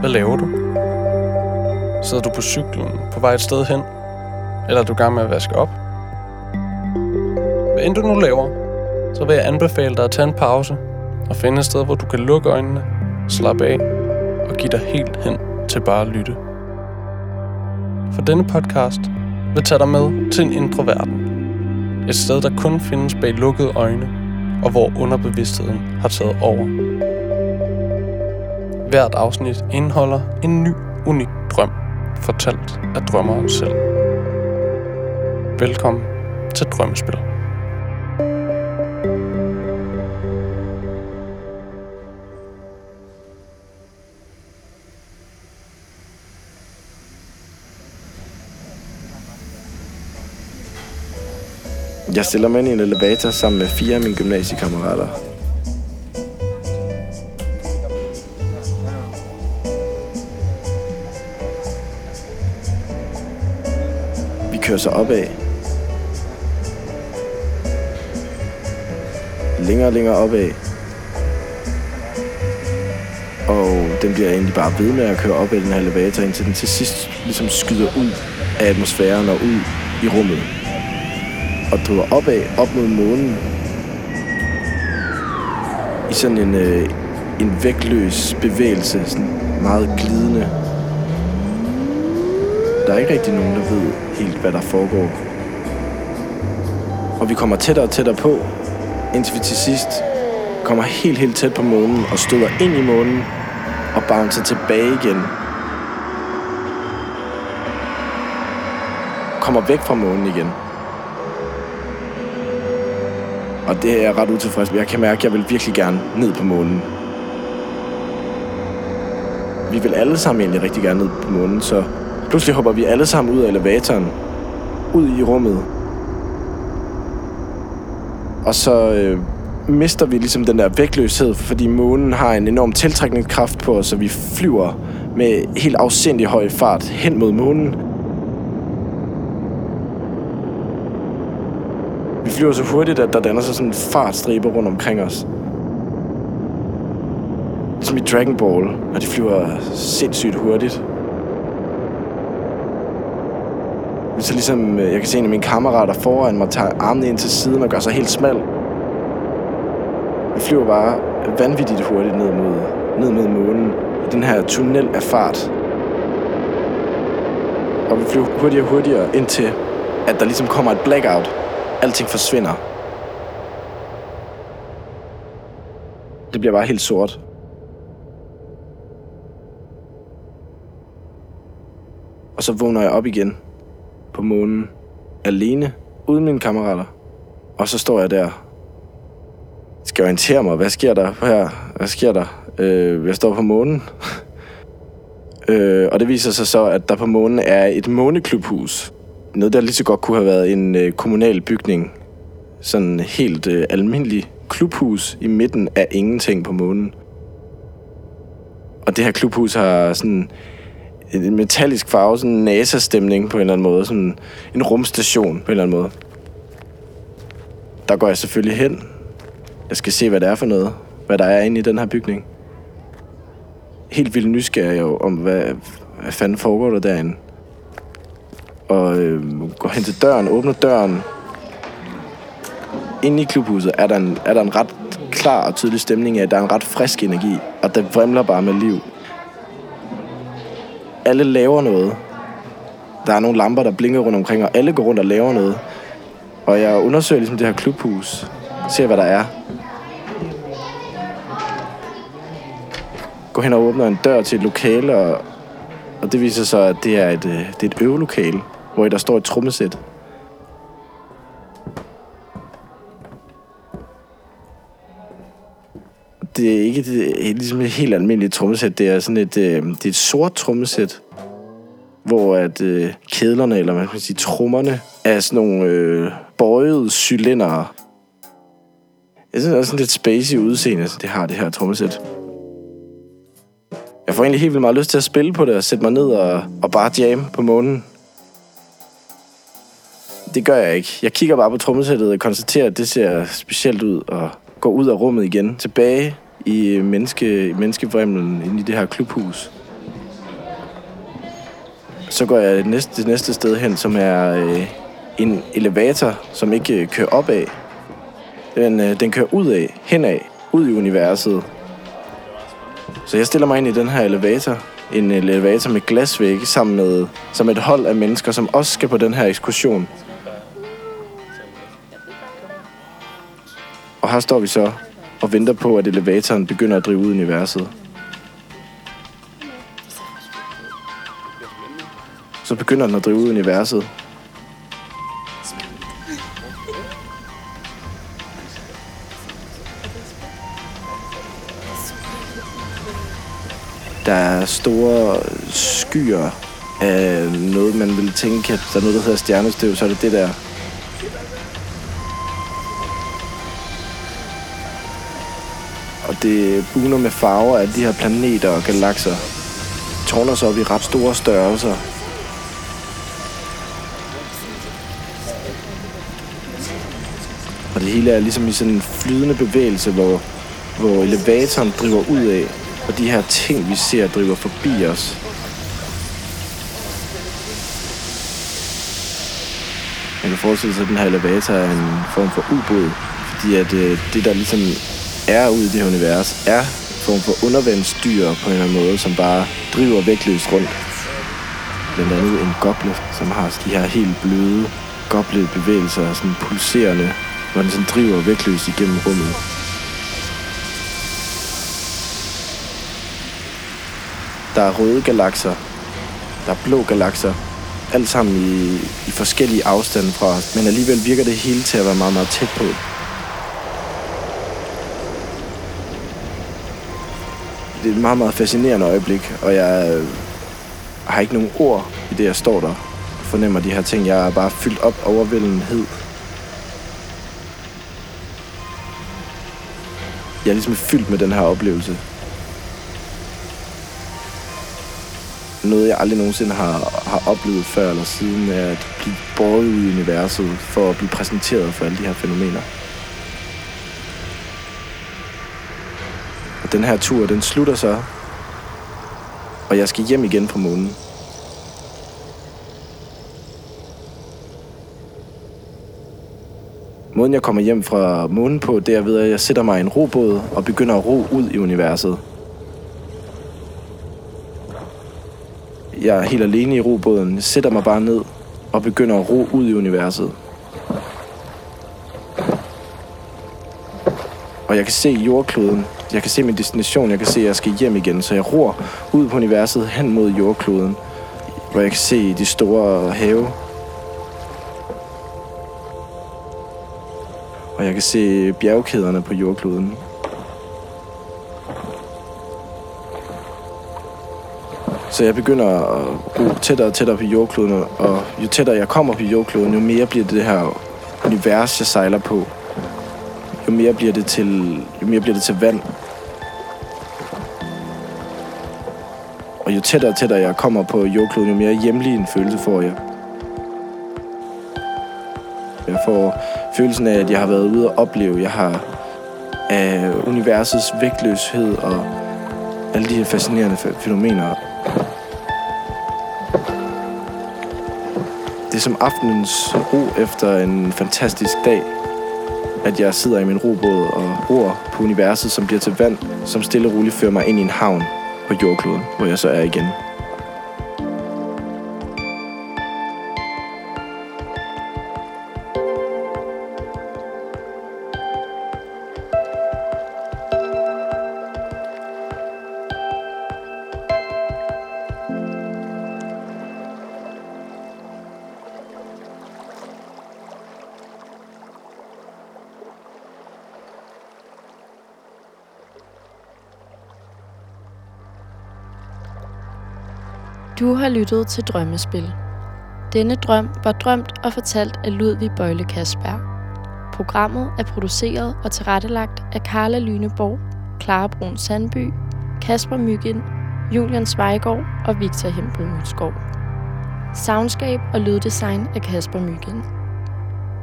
Hvad laver du? Sidder du på cyklen på vej et sted hen? Eller er du i gang med at vaske op? Hvad end du nu laver, så vil jeg anbefale dig at tage en pause og finde et sted, hvor du kan lukke øjnene, slappe af og give dig helt hen til bare at lytte. For denne podcast vil tage dig med til en indre verden. Et sted, der kun findes bag lukkede øjne, og hvor underbevidstheden har taget over. Hvert afsnit indeholder en ny, unik drøm, fortalt af drømmeren selv. Velkommen til Drømmespil. Jeg stiller mig ind i en elevator sammen med fire af mine gymnasiekammerater. Kører op opad. Længere og længere opad. Og den bliver egentlig bare ved med at køre op i den her elevator, indtil den til sidst ligesom skyder ud af atmosfæren og ud i rummet og driver opad, op mod månen. I sådan en, øh, en vægtløs bevægelse, sådan meget glidende. Der er ikke rigtig nogen, der ved helt, hvad der foregår. Og vi kommer tættere og tættere på, indtil vi til sidst kommer helt, helt tæt på månen og støder ind i månen og bouncer tilbage igen. Kommer væk fra månen igen. Og det er jeg ret utilfreds med. Jeg kan mærke, at jeg vil virkelig gerne ned på månen. Vi vil alle sammen egentlig rigtig gerne ned på månen, så pludselig hopper vi alle sammen ud af elevatoren. Ud i rummet. Og så øh, mister vi ligesom den der vægtløshed, fordi månen har en enorm tiltrækningskraft på os, så vi flyver med helt afsindig høj fart hen mod månen. Vi flyver så hurtigt, at der danner sig sådan en fartstribe rundt omkring os. Som i Dragon Ball, når de flyver sindssygt hurtigt. Så ligesom, øh, jeg kan se en af mine kammerater foran mig tager armene ind til siden og gør sig helt smal. Vi flyver bare vanvittigt hurtigt ned mod, ned mod månen i den her tunnel af fart. Og vi flyver hurtigere og hurtigere indtil, at der ligesom kommer et blackout. Alting forsvinder. Det bliver bare helt sort. Og så vågner jeg op igen på månen. Alene, uden mine kammerater. Og så står jeg der. Skal jeg orientere mig? Hvad sker der her? Hvad sker der? Øh, jeg står på månen. øh, og det viser sig så, at der på månen er et måneklubhus. Noget, der lige så godt kunne have været en øh, kommunal bygning. Sådan helt øh, almindelig klubhus i midten af ingenting på månen. Og det her klubhus har sådan en metallisk farve, sådan en NASA-stemning på en eller anden måde. Sådan en rumstation på en eller anden måde. Der går jeg selvfølgelig hen. Jeg skal se, hvad det er for noget. Hvad der er inde i den her bygning. Helt vildt nysgerrig jo om, hvad, hvad fanden foregår der derinde. Og øh, går hen til døren, åbner døren. Inde i klubhuset er der, en, er der en ret klar og tydelig stemning af, at der er en ret frisk energi. Og der vrimler bare med liv alle laver noget. Der er nogle lamper, der blinker rundt omkring, og alle går rundt og laver noget. Og jeg undersøger ligesom det her klubhus. Ser, hvad der er. Går hen og åbner en dør til et lokale, og, og det viser sig, at det er et, øh, det er et øvelokale, hvor der står et trommesæt. det er ikke det er ligesom et helt almindeligt trommesæt. Det er sådan et, øh, det er et sort trommesæt, hvor at øh, kedlerne, eller hvad man kan sige, trommerne, er sådan nogle øh, bøjede cylindere. Jeg synes, det er sådan lidt spacey udseende, det har det her trommesæt. Jeg får egentlig helt vildt meget lyst til at spille på det og sætte mig ned og, og bare jam på månen. Det gør jeg ikke. Jeg kigger bare på trommesættet og konstaterer, at det ser specielt ud og går ud af rummet igen, tilbage i menneske, menneskevrimlen inde i det her klubhus. Så går jeg det næste, det næste sted hen, som er øh, en elevator, som ikke øh, kører opad. Den, øh, den kører ud af, henad, ud i universet. Så jeg stiller mig ind i den her elevator. En elevator med glasvægge sammen med som et hold af mennesker, som også skal på den her ekskursion. Og her står vi så og venter på, at elevatoren begynder at drive ud i universet. Så begynder den at drive ud i universet. Der er store skyer af noget, man ville tænke, at der er noget, der hedder stjernestøv, så er det det der. Og det buner med farver af de her planeter og galakser. Tårner sig op i ret store størrelser. Det hele er ligesom i sådan en flydende bevægelse, hvor, hvor elevatoren driver ud af, og de her ting, vi ser, driver forbi os. Man kan forestille sig, at den her elevator er en form for ubåd, fordi at øh, det, der ligesom er ude i det her univers, er en form for undervandsdyr på en eller anden måde, som bare driver vægtløst rundt. Blandt andet en goble, som har de her helt bløde goblebevægelser, sådan pulserende, hvor den sådan driver vægtløs igennem rummet. Der er røde galakser. Der er blå galakser. Alt sammen i, i forskellige afstande fra os. Men alligevel virker det hele til at være meget, meget tæt på. Det er et meget, meget fascinerende øjeblik, og jeg øh, har ikke nogen ord i det, jeg står der. Jeg fornemmer de her ting. Jeg er bare fyldt op overvældenhed. Jeg er ligesom fyldt med den her oplevelse. noget, jeg aldrig nogensinde har, har oplevet før eller siden, er at blive båret ud i universet for at blive præsenteret for alle de her fænomener. Og den her tur, den slutter så, og jeg skal hjem igen på månen. Måden jeg kommer hjem fra månen på, det er ved, at jeg sætter mig i en robåd og begynder at ro ud i universet. Jeg er helt alene i robåden. Jeg sætter mig bare ned og begynder at ro ud i universet. Og jeg kan se jordkloden. Jeg kan se min destination. Jeg kan se, at jeg skal hjem igen. Så jeg ror ud på universet hen mod jordkloden. Hvor jeg kan se de store have. Og jeg kan se bjergkæderne på jordkloden. Så jeg begynder at gå tættere og tættere på jordkloden, og jo tættere jeg kommer på jordkloden, jo mere bliver det det her univers, jeg sejler på. Jo mere bliver det til, jo mere bliver det til vand. Og jo tættere og tættere jeg kommer på jordkloden, jo mere hjemlig en følelse får jeg. Jeg får følelsen af, at jeg har været ude og opleve. Jeg har af universets vægtløshed og alle de her fascinerende fænomener det er som aftenens ro efter en fantastisk dag, at jeg sidder i min robåd og ror på universet, som bliver til vand, som stille og roligt fører mig ind i en havn på jordkloden, hvor jeg så er igen. Du har lyttet til Drømmespil. Denne drøm var drømt og fortalt af Ludvig Bøjle Kasper. Programmet er produceret og tilrettelagt af Karla Lyneborg, Clara Brun Sandby, Kasper Myggen, Julian Svejgaard og Victor Hempel Mutskov. Soundscape og lyddesign af Kasper Myggen.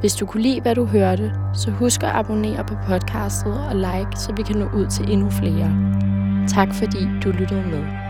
Hvis du kunne lide, hvad du hørte, så husk at abonnere på podcastet og like, så vi kan nå ud til endnu flere. Tak fordi du lyttede med.